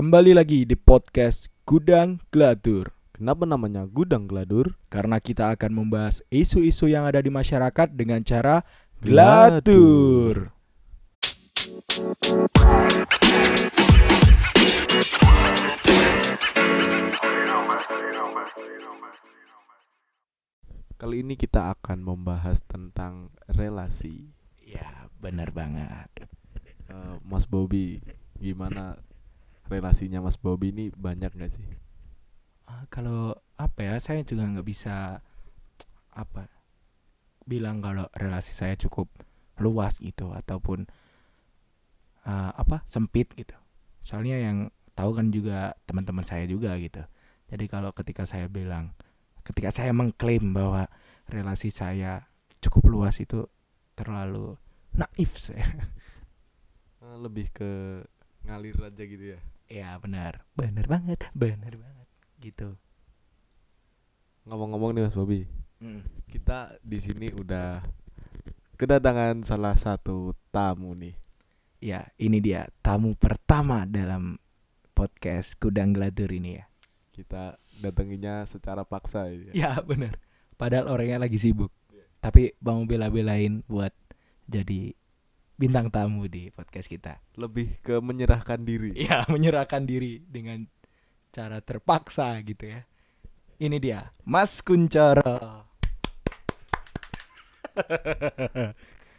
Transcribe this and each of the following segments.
kembali lagi di podcast Gudang Gladur. Kenapa namanya gudang geladur? Karena kita akan membahas isu-isu yang ada di masyarakat dengan cara gladur. Kali ini kita akan membahas tentang relasi. Ya, benar banget. Eh, Mas Bobby, gimana relasinya Mas Bobby ini banyak nggak sih? Ah, kalau apa ya, saya juga nggak bisa apa bilang kalau relasi saya cukup luas gitu ataupun ah, apa sempit gitu. Soalnya yang tahu kan juga teman-teman saya juga gitu. Jadi kalau ketika saya bilang, ketika saya mengklaim bahwa relasi saya cukup luas itu terlalu naif saya. Eh, lebih ke ngalir aja gitu ya. Ya benar, benar banget, benar banget gitu. Ngomong-ngomong nih Mas Bobby, Mm. kita di sini udah kedatangan salah satu tamu nih. Ya, ini dia tamu pertama dalam podcast Kudang Gladur ini ya. Kita datanginya secara paksa ini. Ya benar. Padahal orangnya lagi sibuk. Tapi mau bela-belain buat jadi bintang tamu di podcast kita. Lebih ke menyerahkan diri. Ya, menyerahkan diri dengan cara terpaksa gitu ya. Ini dia, Mas Kuncoro.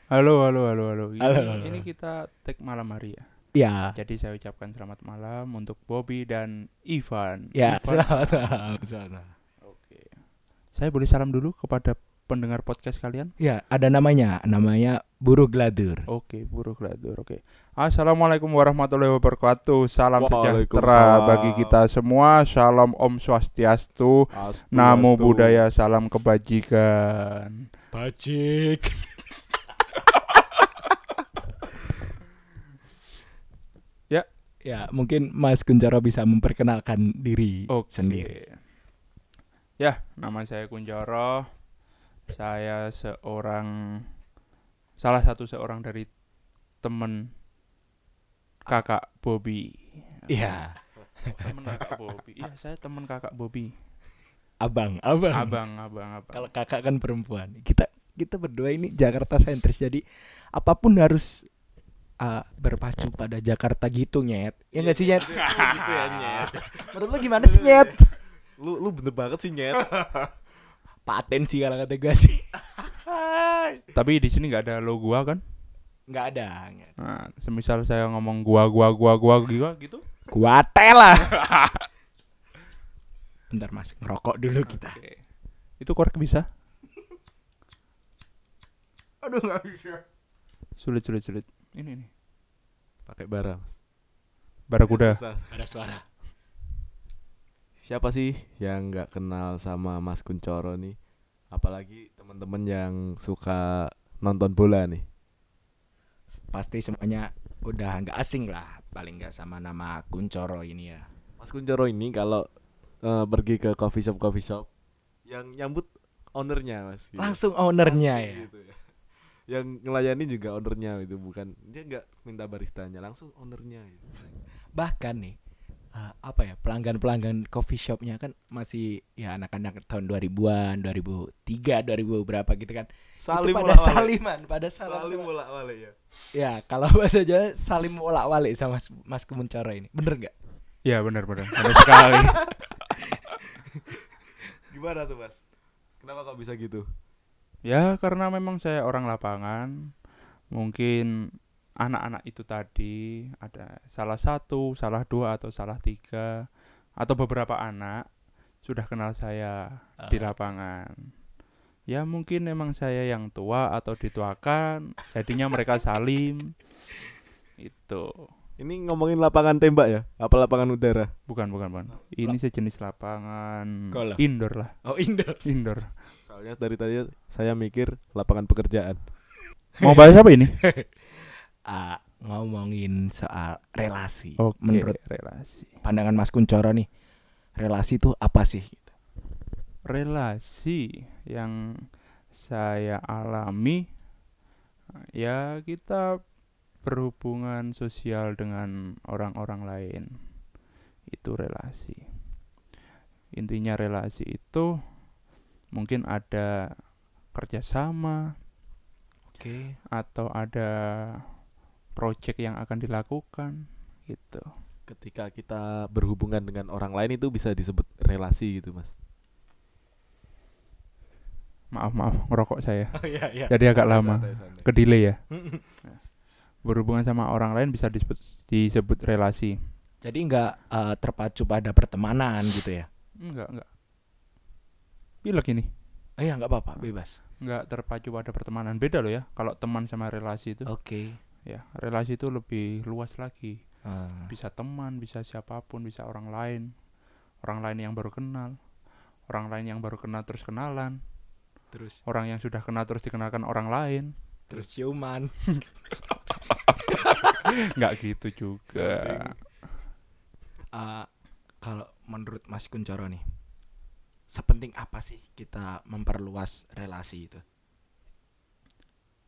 Halo, halo, halo, halo. Ini, Halo. ini kita tag malam hari ya. Ya, Jadi saya ucapkan selamat malam untuk Bobby dan Ivan. ya, Ivan. selamat malam. Selamat malam. Oke. Saya boleh salam dulu kepada pendengar podcast kalian? Ya, ada namanya, namanya Buruh Gladur. Oke, buruk gladur. Oke. Assalamualaikum warahmatullahi wabarakatuh. Salam sejahtera bagi kita semua. Salam Om Swastiastu. Astu, Namo astu. Buddhaya, salam kebajikan. Bajik. Ya. Ya, mungkin Mas Kuncoro bisa memperkenalkan diri Oke. sendiri. Ya, nama saya Kunjoro. Saya seorang salah satu seorang dari temen kakak Bobby. Iya, Temen kakak Bobby. Iya, saya temen kakak Bobby. abang, abang. Abang, abang, abang. Kalau kakak kan perempuan. Kita kita berdua ini Jakarta sentris jadi apa pun harus uh, berpacu pada Jakarta gitu nyet. Ya nggak sih nyet? gitu ya, Nyet. Menurut lu gimana sih nyet? Lu lu bener banget sih Nyet. Paten sih kalau kata gue sih. Tapi di sini nggak ada lo gua kan? Nggak ada. ada. Nah, semisal saya ngomong gua, gua, gua, gua, gua gitu. Gua lah. Bentar mas, ngerokok dulu kita. Oke. Itu korek bisa? Aduh nggak bisa. Sulit, sulit, sulit. Ini nih. Pakai bara. Barakuda. Susah. Ada suara. Siapa sih yang nggak kenal sama Mas Kuncoro nih? Apalagi teman-teman yang suka nonton bola nih. Pasti semuanya udah nggak asing lah. Paling nggak sama nama Kuncoro ini ya. Mas Kuncoro ini kalau eh, pergi ke coffee shop coffee shop yang nyambut ownernya Mas. gitu. Langsung ownernya Langsung ya. gitu Yang ngelayani juga ownernya itu bukan dia nggak minta baristanya langsung ownernya gitu. bahkan nih eh, apa ya pelanggan pelanggan coffee shopnya kan masih ya anak-anak tahun 2000-an 2003 2000 berapa gitu kan Salim itu pada bolak-balik. saliman pada salim, Salim bolak-balik ya. ya kalau bahasa Jawa salim bolak balik sama Mas, Mas Kemencoro ini bener nggak Ya benar, benar. Benar sekali. Gimana tuh Mas? Kenapa kok bisa gitu? Ya karena memang saya orang lapangan Mungkin anak-anak itu tadi Ada salah satu, salah dua atau salah tiga Atau beberapa anak Sudah kenal saya di Ah. lapangan Ya mungkin memang saya yang tua atau dituakan Jadinya mereka salim Itu Ini ngomongin lapangan tembak ya? Apa lapangan udara? Bukan, bukan, bukan Ini sejenis lapangan Golf. Indoor lah oh Indo Indoor Soalnya dari tadi saya mikir lapangan pekerjaan. Mau bahas apa ini? Ah, ngomongin soal relasi. Oke, menurut relasi. pandangan Mas Kuncoro nih relasi itu apa sih? Relasi yang saya alami ya kita berhubungan sosial dengan orang-orang lain. Itu relasi. Intinya relasi itu mungkin ada kerjasama Oke. atau ada project yang akan dilakukan gitu Ketika kita berhubungan dengan orang lain itu bisa disebut relasi gitu, Mas. maaf maaf ngerokok saya Oh iya iya. jadi agak lama Santai, santai. ke delay ya berhubungan sama orang lain bisa disebut disebut relasi Jadi nggak eh, terpacu pada pertemanan gitu ya? enggak enggak pilek ini Oh iya nggak apa-apa, bebas. enggak terpacu pada pertemanan beda loh ya kalau teman sama relasi itu Oke. Ya relasi itu lebih luas lagi. Ah, bisa teman bisa siapa pun bisa orang lain. Orang lain yang baru kenal. Orang lain yang baru kenal terus kenalan. Terus? Orang yang sudah kenal terus dikenalkan orang lain. Terus ciuman. nggak gitu juga. Eh, kalau menurut Mas Kuncoro nih, sepenting apa sih kita memperluas relasi itu?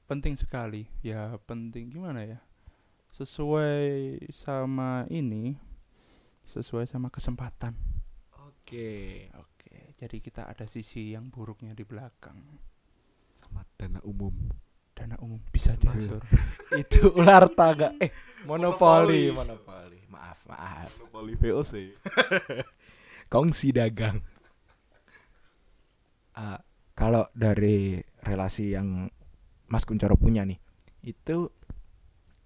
Penting sekali ya penting gimana ya sesuai sama ini sesuai sama kesempatan Oke. oke jadi kita ada sisi yang buruknya di belakang Sama dana umum. dana umum bisa diatur itu ular taga. Eh, monopoli, monopoli. Maaf, maaf. Monopoli VOC. Kongsi dagang. Ah, kalau dari relasi yang Mas Kuncoro punya nih, itu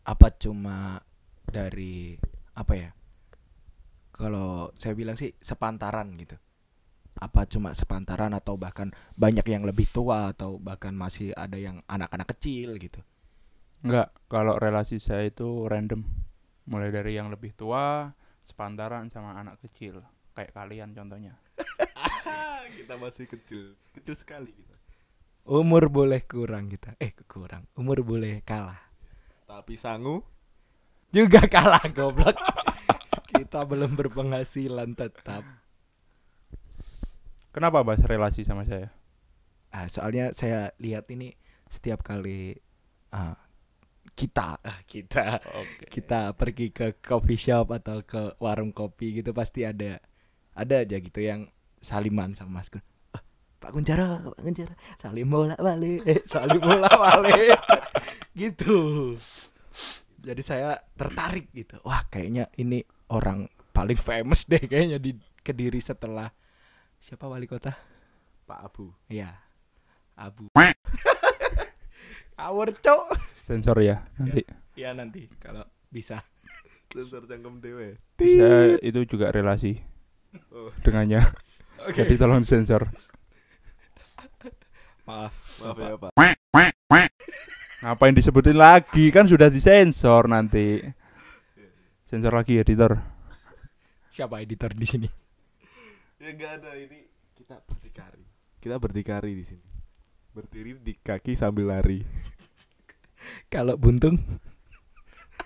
apa cuma dari apa ya? Kalau saya bilang sih sepantaran gitu. Apa cuma sepantaran atau bahkan banyak yang lebih tua atau bahkan masih ada yang anak-anak kecil gitu. Enggak, kalau relasi saya itu random. Mulai dari yang lebih tua, sepantaran sama anak kecil. Kayak kalian contohnya. kita masih kecil, kecil sekali kita. Umur boleh kurang kita. Eh, kurang. Umur boleh kalah. Tapi sangu Juga kalah goblok. kita belum berpenghasilan tetap. Kenapa bahas relasi sama saya? Ah, soalnya saya lihat ini setiap kali ah, kita ah, kita Oke. kita pergi ke coffee shop atau ke warung kopi gitu pasti ada ada aja gitu yang saliman sama Mas Kun. "Ah, Pak Kuncara, Pak Kuncara, salim bola balik, eh, salim bola balik. gitu. Jadi saya tertarik gitu. Wah, kayaknya ini orang paling famous deh kayaknya di Kediri setelah siapa wali kota? Pak Abu. Iya. Abu. Awur, Cok. Sensor ya nanti. Ya nanti kalau bisa. Sensor cangkem dewe. Saya itu juga relasi Oh, dengannya. Jadi tolong sensor. Maaf. maaf ya, Pak. Ngapain disebutin lagi? Kan sudah disensor nanti. Sensor lagi editor. Siapa editor di sini? Ya enggak ada ini kita berdikari. Kita berdikari di sini. Berdiri di kaki sambil lari. Kalau buntung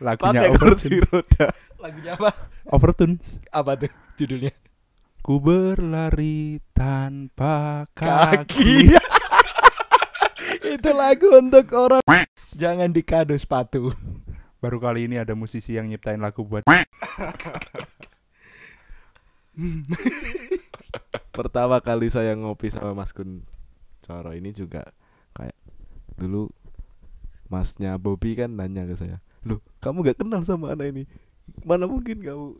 Lagunya Overtune. roda. lagunya apa? Overtune. Apa tuh judulnya? Ku berlari tanpa Kaki. kaki. Itu lagu untuk orang jangan dikado sepatu. Baru kali ini ada musisi yang nyiptain lagu buat Pertama kali saya ngopi sama Mas Kun Coro ini juga kayak dulu masnya Bobby kan nanya ke saya, "Loh, kamu gak kenal sama anak ini? Mana mungkin kamu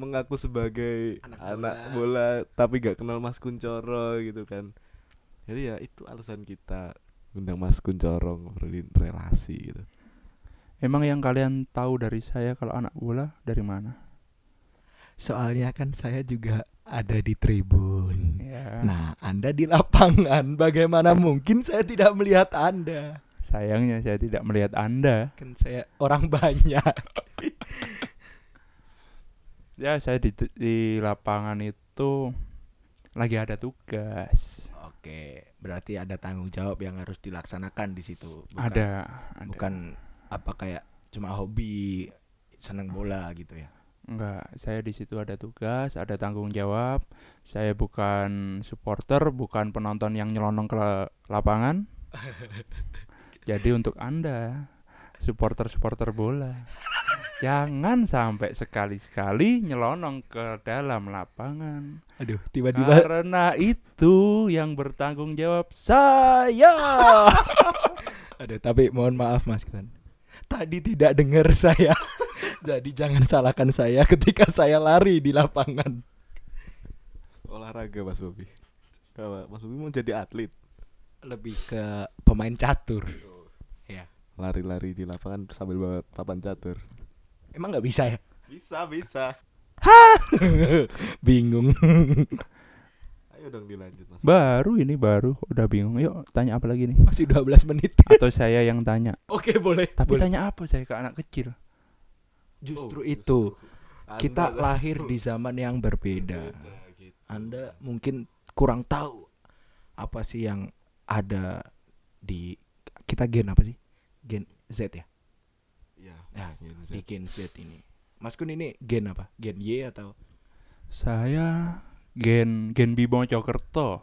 mengaku sebagai Anak anak, bola." bola. tapi gak kenal Mas Kuncoro gitu kan?" Jadi ya itu alasan kita undang Mas Kuncoro ngobrolin relasi gitu. Emang yang kalian tahu dari saya kalau anak bola dari mana? Soalnya kan saya juga ada di tribun. Ya. Nah, Anda di lapangan, bagaimana mungkin saya tidak melihat Anda? Sayangnya saya tidak melihat Anda. Kan saya orang banyak. Ya, saya di di lapangan itu lagi ada tugas. Oke, berarti ada tanggung jawab yang harus dilaksanakan di situ. Bukan, ada, ada. bukan apa kayak cuma hobi seneng bola gitu ya. Enggak, saya di situ ada tugas, ada tanggung jawab. Saya bukan supporter, bukan penonton yang nyelonong ke lapangan. Jadi untuk Anda, supporter-supporter bola, jangan sampai sekali-sekali nyelonong ke dalam lapangan. Aduh, tiba-tiba Karena itu yang bertanggung jawab saya. Aduh, tapi mohon maaf Mas Kun. Tadi tidak dengar saya. Jadi jangan salahkan saya ketika saya lari di lapangan. Olahraga Mas Bobi. Mas Bobi mau jadi atlet, Lebih ke pemain catur. Ya. lari-lari di lapangan sambil bawa papan catur. Emang nggak bisa ya? Bisa, bisa. Bingung. Ayo dong dilanjut Mas. Baru ini baru udah bingung. Yuk tanya apa lagi nih? Masih 12 menit. Atau saya yang tanya. Oke, boleh. Tapi Boleh. tanya apa saya ke anak kecil? justru Oh, itu. Anda Kita lah. lahir di zaman yang berbeda. Beda gitu. Anda mungkin kurang tahu apa sih yang ada di kita gen apa sih? Gen Z ya? Ya, gitu, di Zat. gen Z ini. Mas Kun ini gen apa? Gen Y atau Saya Gen Gen Bimo Mojokerto.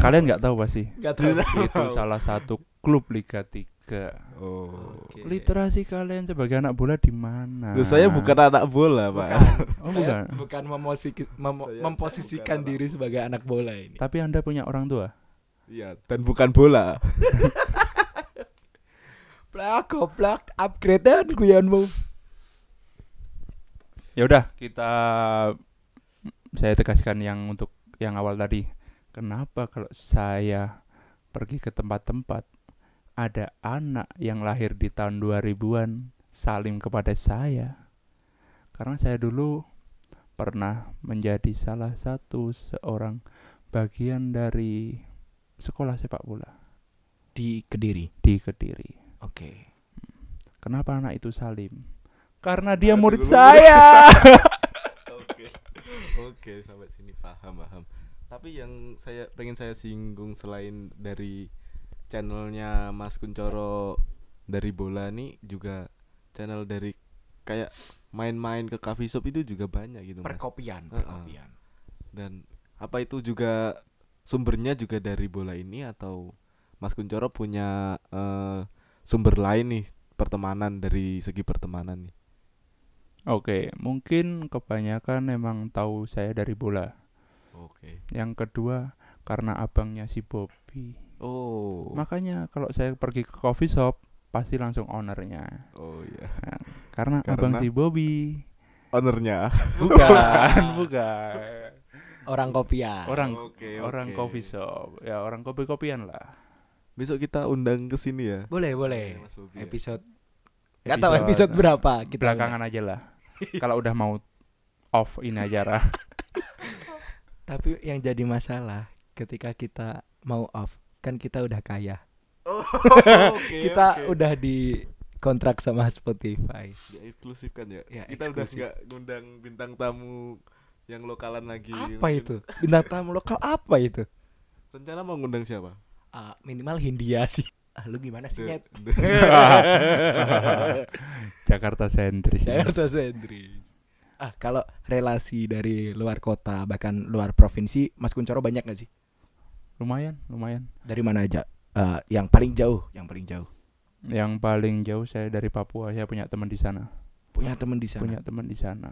Kalian nggak tahu pasti. Gak tahu. Itu salah satu klub Liga 3. Oh. Oke. Literasi kalian sebagai anak bola di mana? Loh, saya bukan anak bola, Pak. Bukan. Oh, Saya bukan. bukan memosiki- mem- Saya- memposisikan saya bukan diri sebagai anak bola ini. Tapi Anda punya orang tua? Iya, dan bukan bola. Plak goblok upgradean guyonmu. Ya udah, kita saya tegaskan yang untuk yang awal tadi. Kenapa kalau saya pergi ke tempat-tempat ada anak yang lahir di tahun 2000-an salim kepada saya? Karena saya dulu pernah menjadi salah satu seorang bagian dari sekolah sepak bola Di Kediri. di Kediri. Oke. Kenapa anak itu salim? Karena dia Aduh, murid saya. Oke. Oke, sampai sini paham, paham. Tapi yang saya pengen saya singgung selain dari channelnya Mas Kuncoro dari bola nih juga channel dari kayak main-main ke coffee shop itu juga banyak gitu, Mas. Perkopian, Heeh. perkopian. Dan apa itu juga sumbernya juga dari bola ini atau Mas Kuncoro punya eh, sumber lain nih pertemanan dari segi pertemanan nih. Oke, mungkin kebanyakan emang tahu saya dari bola. Oke. Yang kedua, karena abangnya si Bobby. Oh. Makanya kalau saya pergi ke coffee shop, pasti langsung ownernya. oh iya. Karena, Karena? abang si Bobby. Ownernya. Bukan, bukan. Orang kopian. Orang Oke, orang oke. coffee shop. Ya, orang kopi-kopian lah. Besok kita undang ke sini ya. Boleh, boleh. Mas Bobi ya. Episode Gak tahu episode berapa kita Belakangan aja lah. kalau udah mau off ini aja lah. Tapi yang jadi masalah ketika kita mau off kan kita udah kaya. Oh, oke, kita oke. udah di kontrak sama Spotify. ya eksklusif kan ya. Ya, kita udah eksklusif. nggak ngundang bintang tamu yang lokalan lagi. Apa Mungkin itu? Bintang tamu lokal apa itu? Rencana mau ngundang siapa? Ah, minimal Hindia sih. Ah, lu gimana sih, Nyet? Jakarta sentris. Jakarta sentris. Ah, kalau relasi dari luar kota bahkan luar provinsi, Mas Kuncoro banyak gak sih? Lumayan, lumayan. Dari mana aja? Eh, yang paling jauh, yang paling jauh. Yang paling jauh saya dari Papua. Saya punya teman di sana. Punya temen di sana. Punya teman di sana.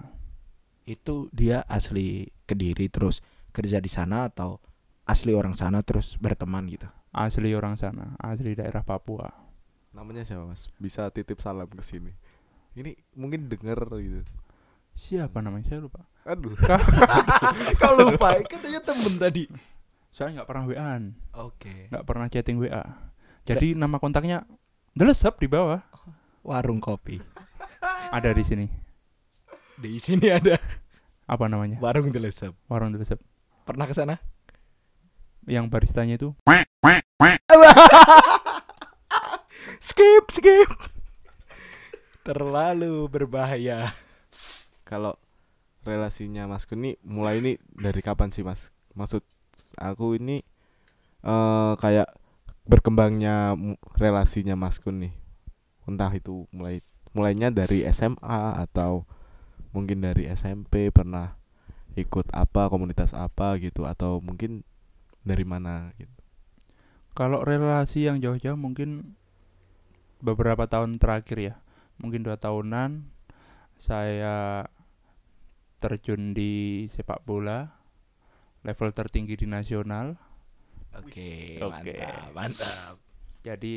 Itu dia asli Kediri terus kerja di sana atau asli orang sana terus berteman gitu. Asli orang sana, asli daerah Papua. Namanya siapa mas? Bisa titip salam ke sini. Ini mungkin denger gitu. Siapa namanya? Saya lupa. Aduh. Kau lupa, katanya temen tadi. Saya nggak pernah WA-an, Oke. nggak pernah chatting WA. Jadi nama kontaknya delesep di bawah. Warung kopi. Ada di sini. Di sini ada Apa namanya? warung Delesep. Warung delesep. Pernah ke sana? Yang baristanya itu skip, skip. Terlalu berbahaya. Kalau relasinya Mas Kun ini mulai ini dari kapan sih Mas? Maksud aku ini eh kayak berkembangnya relasinya Mas Kun nih. Entah itu mulai mulainya dari SMA atau mungkin dari SMP pernah ikut apa komunitas apa gitu atau mungkin dari mana gitu. Kalau relasi yang jauh-jauh mungkin beberapa tahun terakhir ya. mungkin dua tahunan saya terjun di sepak bola level tertinggi di nasional Oke, Oke. mantap, mantap. jadi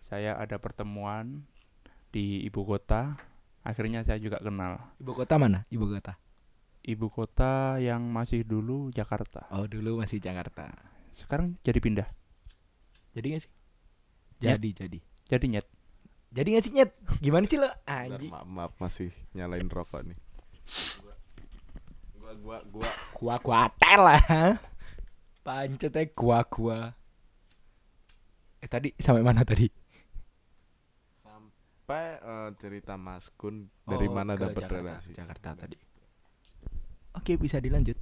saya ada pertemuan di ibu kota akhirnya saya juga kenal Ibu kota mana? Ibu kota. Ibu kota yang masih dulu Jakarta Oh, dulu masih Jakarta. sekarang jadi pindah Jadi gak sih? Nyet. Jadi, jadi. jadi nyet Jadi gak sih nyet? Gimana sih lo? Anjing. maaf, maaf masih nyalain rokok nih. Gua gua gua Gua gua tel lah. Pancetnya gua gua. Eh tadi sampai mana tadi? sampai eh, cerita Mas Kun dari Oh, mana dapat relasi. Jakarta tadi. Oke, bisa dilanjut.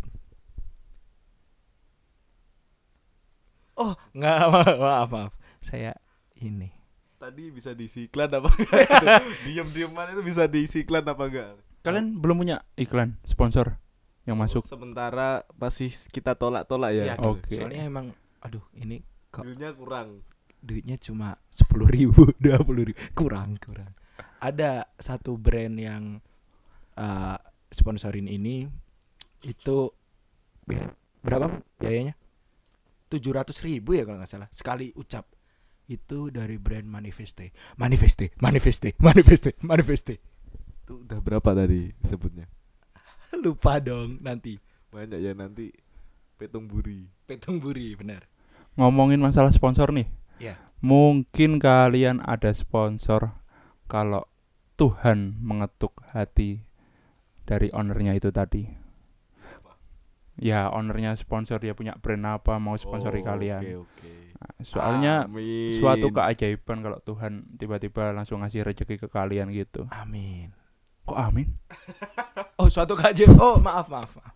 Oh, nggak maaf, maaf, maaf. Saya ini. Tadi bisa diisi iklan apa enggak? Diem-dieman itu bisa diisi iklan apa enggak? kalian belum punya iklan sponsor yang masuk Sementara masih kita tolak-tolak ya. Iya, Oke. Soalnya emang, aduh, ini kok Dealnya kurang. duitnya cuma sepuluh ribu, dua puluh ribu, kurang, kurang. Ada satu brand yang eh, sponsorin ini itu berapa biayanya? Tujuh ratus ribu ya kalau nggak salah sekali ucap itu dari brand Manifeste, Manifeste, Manifeste, Manifeste, Manifeste. Itu udah berapa tadi sebutnya? Lupa dong nanti. Banyak ya nanti petung buri. Petung Buri benar. ngomongin masalah sponsor nih Ya. mungkin kalian ada sponsor kalau Tuhan mengetuk hati dari ownernya itu tadi ya ownernya sponsor dia punya brand apa mau sponsori Oh, kalian Oke, oke. Nah, soalnya Amin. suatu keajaiban kalau Tuhan tiba-tiba langsung ngasih rezeki ke kalian gitu Amin. kok amin Oh suatu kajian. Oh maaf maaf maaf.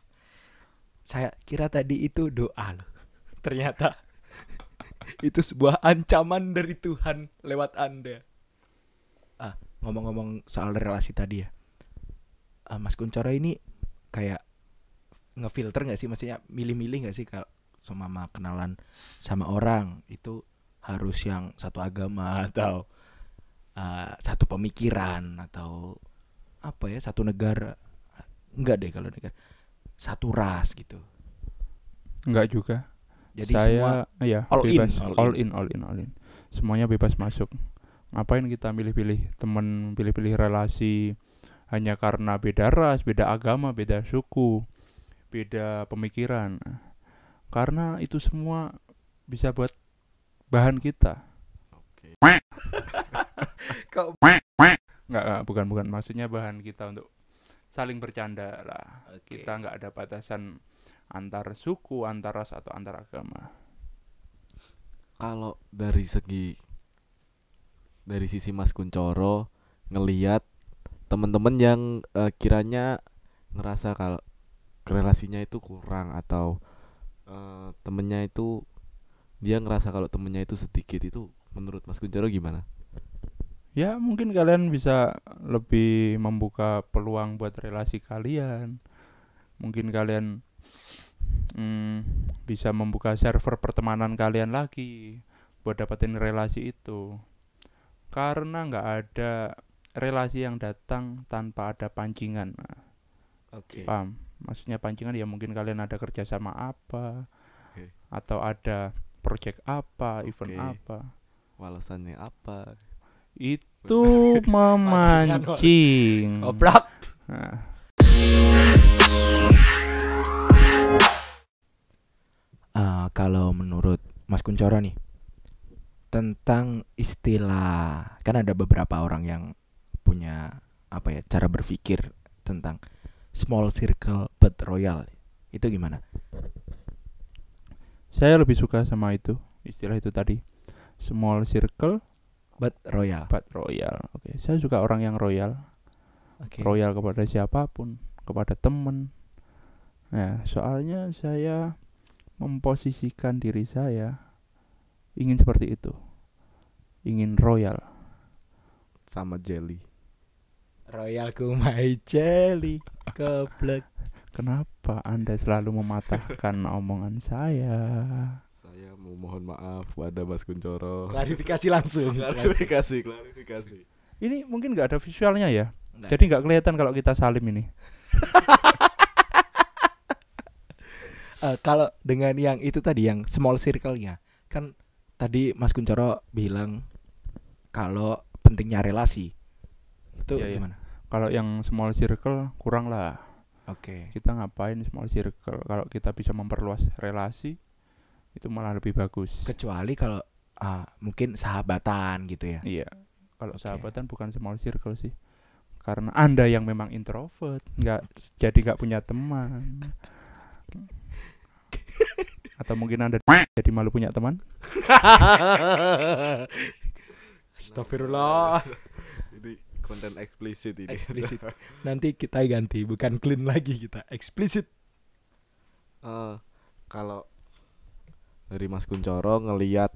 Saya kira tadi itu doa loh. Ternyata itu sebuah ancaman dari Tuhan lewat anda. Ah ngomong-ngomong soal relasi tadi ya. Ah, Mas Kuncoro ini kayak ngefilter nggak sih? Maksudnya milih-milih nggak sih kalau sama kenalan sama orang? Itu harus yang satu agama atau ah, satu pemikiran atau apa ya? Satu negara. Enggak deh kalau negara. Satu ras gitu. Enggak juga. Jadi saya semua ya all in, bebas. all all in. all in all in. Semuanya bebas masuk. Ngapain kita milih-pilih temen pilih-pilih relasi hanya karena beda ras beda agama beda suku beda pemikiran. Karena itu semua bisa buat bahan kita. Oke. nggak, nggak bukan bukan. Maksudnya bahan kita untuk saling bercanda lah. Oke. kita nggak ada batasan antar suku antar ras atau antar agama. Kalau dari segi dari sisi Mas Kuncoro ngeliat temen-temen yang eh, kiranya ngerasa kalau relasinya itu kurang atau eh, temennya itu dia ngerasa kalau temennya itu sedikit itu menurut Mas Kuncoro gimana? ya mungkin kalian bisa lebih membuka peluang buat relasi kalian. Mungkin kalian mm, bisa membuka server pertemanan kalian lagi buat dapetin relasi itu. Karena nggak ada relasi yang datang tanpa ada pancingan. Oke. Paham maksudnya pancingan ya mungkin kalian ada kerjasama apa Oke. atau ada project apa event Oke. apa Walasannya apa? itu memancing oplak Nah, Eh, kalau menurut Mas Kuncoro nih tentang istilah kan ada beberapa orang yang punya apa ya cara berpikir tentang small circle but royal itu gimana? saya lebih suka sama itu istilah itu tadi small circle But royal. but royal oke saya suka orang yang royal Oke. royal kepada siapa pun kepada temen nah soalnya saya memposisikan diri saya ingin seperti itu ingin royal Sama jelly. Royal kumai jelly keblek. kenapa anda selalu mematahkan omongan saya Saya mau mohon maaf pada Mas Kuncoro. Klarifikasi langsung. klarifikasi, klarifikasi. Ini mungkin nggak ada visualnya ya. Nggak Jadi nggak kelihatan kalau kita salim ini. Eh, kalau dengan yang itu tadi yang small circle-nya kan tadi Mas Kuncoro bilang kalau pentingnya relasi itu iya. gimana? Kalau yang small circle kurang lah. Oke. Kita ngapain small circle? Kalau kita bisa memperluas relasi itu malah lebih bagus. Kecuali kalau ah, mungkin sahabatan gitu ya. Iya. Kalau Oke. sahabatan bukan small circle sih. Karena Anda yang memang introvert, nggak jadi nggak punya teman. Atau mungkin Anda jadi malu punya teman? Astagfirullah. Konten eksplisit ini. Eksplisit. Nanti kita ganti bukan clean lagi kita eksplisit. Eh, kalau dari Mas Kuncoro ngelihat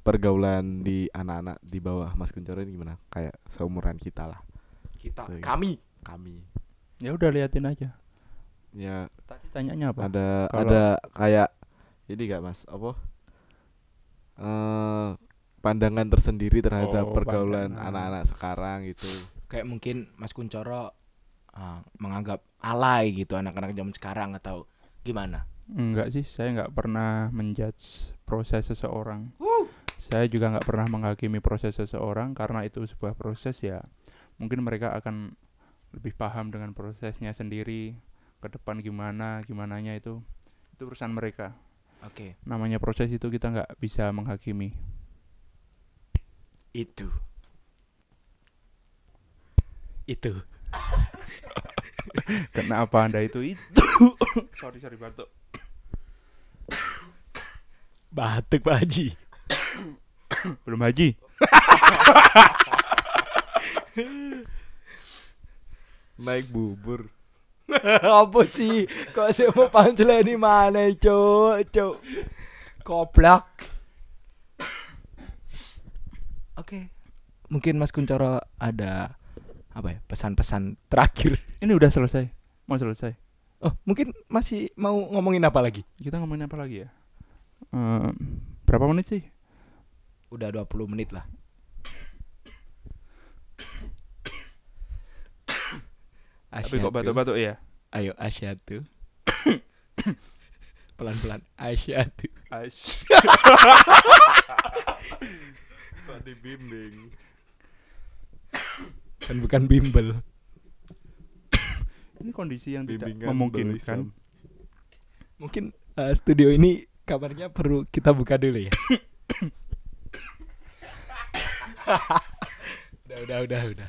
pergaulan di anak-anak di bawah Mas Kuncoro ini gimana? Kayak seumuran kita lah, Kita Baik. kami kami. Ya udah liatin aja. Ya Tadi tanyanya apa? ada Kalau- ada kayak ini gak Mas? Apa? Eh pandangan tersendiri terhadap Oh, pergaulan anak-anak sekarang gitu. kayak mungkin Mas Kuncoro ah, menganggap alay gitu anak-anak zaman sekarang atau gimana? Enggak sih, saya nggak pernah menjudge proses seseorang. Saya juga nggak pernah menghakimi proses seseorang karena itu sebuah proses ya. Mungkin mereka akan lebih paham dengan prosesnya sendiri ke depan gimana, gimananya itu itu urusan mereka. Oke, Namanya proses itu kita nggak bisa menghakimi. Itu. Itu. Kenapa anda itu itu? sorry sorry batuk. Batuk Pak Haji. Belum haji. Naik bubur. Apa sih? Kok saya mau punchline di mana, Cuk? Cuk. Goblok. Oke. Mungkin Mas Kuncoro ada apa ya? Pesan-pesan terakhir. Ini udah selesai. Mau selesai. Oh, mungkin masih mau ngomongin apa lagi? Kita ngomongin apa lagi ya? Ehm, berapa menit sih? Udah 20 menit lah. Tapi kok batuk-batuk ya? Ayo asyhadu. Pelan-pelan asyhadu. Ash. Pak dibimbing. Dan bukan bimbel. Ini kondisi yang tidak Bimbingan memungkinkan. belisam. Mungkin eh, studio ini kabarnya perlu kita buka dulu ya. udah, udah, udah, udah.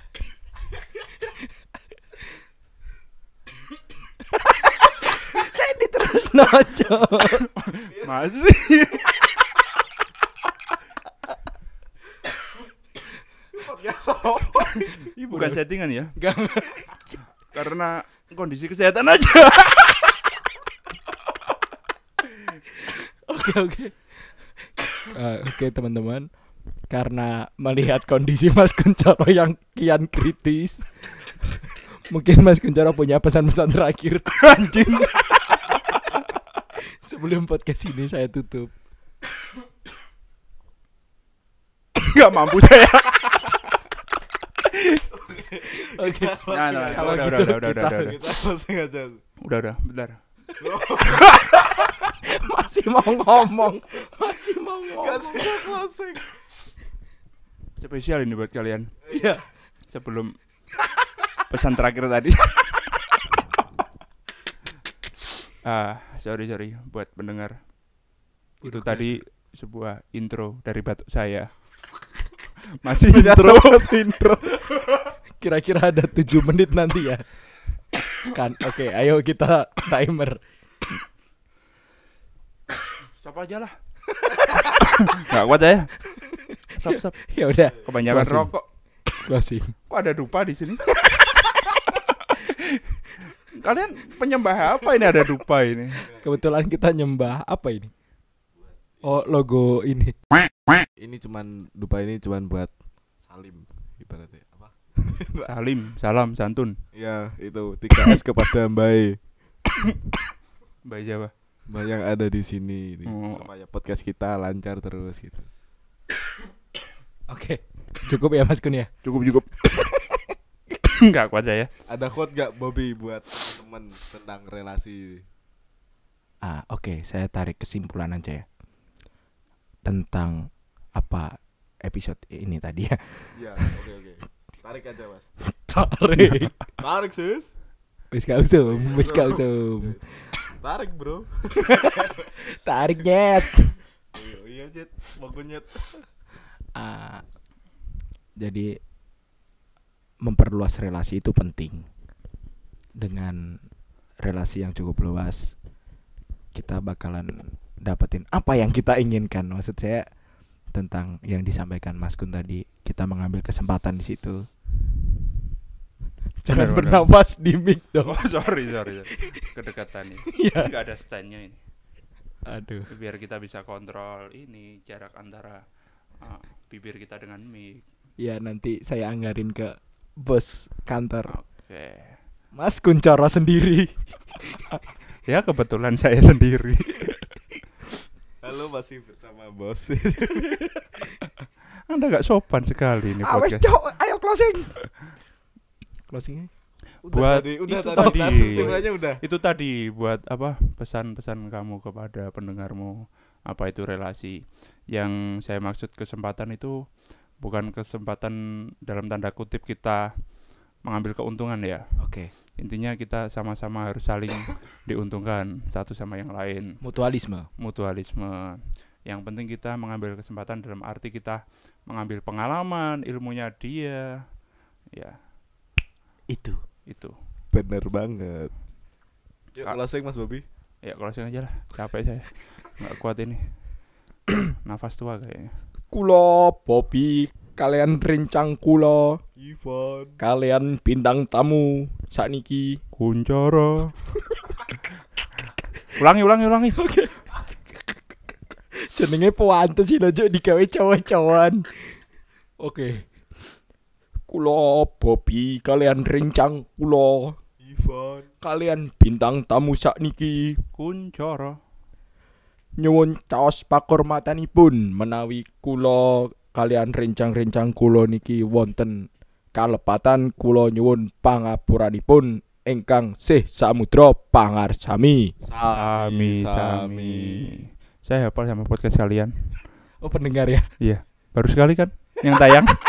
Saya diterus nojo. Masih. Ini bukan settingan ya? Enggak. Karena kondisi kesehatan aja. Oke, oke. Eh, Oke, teman-teman. Karena melihat kondisi Mas Kuncoro yang kian kritis, mungkin Mas Kuncoro punya pesan-pesan terakhir. Anjing. Sebelum podcast ini saya tutup. Gak mampu saya. Oke. Nah, nah, Kalau udah, gitu udah, udah, udah, udah, udah. Kita closing aja. Udah, udah, bentar. Masih mau ngomong. Masih mau ngomong. Kasih closing. Spesial ini buat kalian. Iya. Sebelum pesan terakhir tadi. ah, sorry sorry buat pendengar. Itu tadi sebuah intro dari batuk saya. Masih intro, masih intro. Kira-kira ada 7 menit nanti ya. Kan, oke, ayo kita timer. Stop aja lah. Gak kuat ya. Stop, stop. Ya udah, Kebanyakan Closing. rokok. closing. Kok ada dupa di sini? Kalian penyembah apa ini ada dupa ini? Kebetulan kita nyembah apa ini? Oh, logo ini. Ini cuman dupa ini cuman buat salim ibaratnya? Salim, salam, santun. Ya itu 3S kepada Mbak E. Mbak Jawa. Mbak yang ada di sini ini, Oh. supaya podcast kita lancar terus gitu. Oke. Cukup ya Mas Kun ya? Cukup cukup. Enggak kuat saya. Ada quote gak Bobby buat temen tentang relasi? Ah, oke, saya tarik kesimpulan aja ya. Tentang apa episode ini tadi ya. Iya, oke oke. Tarik aja mas. Tarik. Tarik sis. Wis gak usum, wis gak usum. Tarik bro. Tarik nyet. iya iya jet, mau gue nyet. Ah, jadi memperluas relasi itu penting. Dengan relasi yang cukup luas, kita bakalan dapetin apa yang kita inginkan. Maksud saya tentang yang disampaikan Mas Kun tadi, kita mengambil kesempatan di situ. Jangan bernapas di mic dong. Oh, sorry, sorry. Kedekatan ini. Iya. Enggak ada stand-nya ini. Aduh. Biar kita bisa kontrol ini jarak antara ah, bibir kita dengan mic. Ya nanti saya anggarin ke bos kantor. Oke. Mas Kun cara sendiri. Ya kebetulan saya sendiri. Halo masih bersama bos. Anda nggak sopan sekali ini Awes podcast. cok, ayo closing. Closingnya? udah Buat tadi, udah itu tadi. tadi. Udah. Itu tadi buat apa? Pesan-pesan kamu kepada pendengarmu apa itu relasi. Yang saya maksud kesempatan itu bukan kesempatan dalam tanda kutip kita mengambil keuntungan ya. Oke, Intinya kita sama-sama harus saling diuntungkan satu sama yang lain. mutualisme. mutualisme. Yang penting kita mengambil kesempatan dalam arti kita mengambil pengalaman, ilmunya dia. Ya, Itu. itu. Bener banget. Yuk Kak. closing mas Bobby. Ya closing aja lah. Capek saya. nggak kuat ini. Nafas tua kayaknya. Kulo Popi, kalian rencang kulo, Ivan. kalian bintang tamu sakniki. Kuncoro. ulangi, ulangi, ulangi. Jenenge puantes sih lojo digawe cowok-cowokan. Oke. Kulo Popi, kalian rencang kulo, Ivan. kalian bintang tamu sakniki. Kuncoro. nyuwun caos pakurmatanipun menawi kula kalian rencang-rencang kula niki wonten kalepatan kula nyuwun pangapuranipun ingkang sih samudra pangarsami. Sami, sami. Saya hafal sama podcast kalian. Oh pendengar ya. Baru sekali kan yang tayang.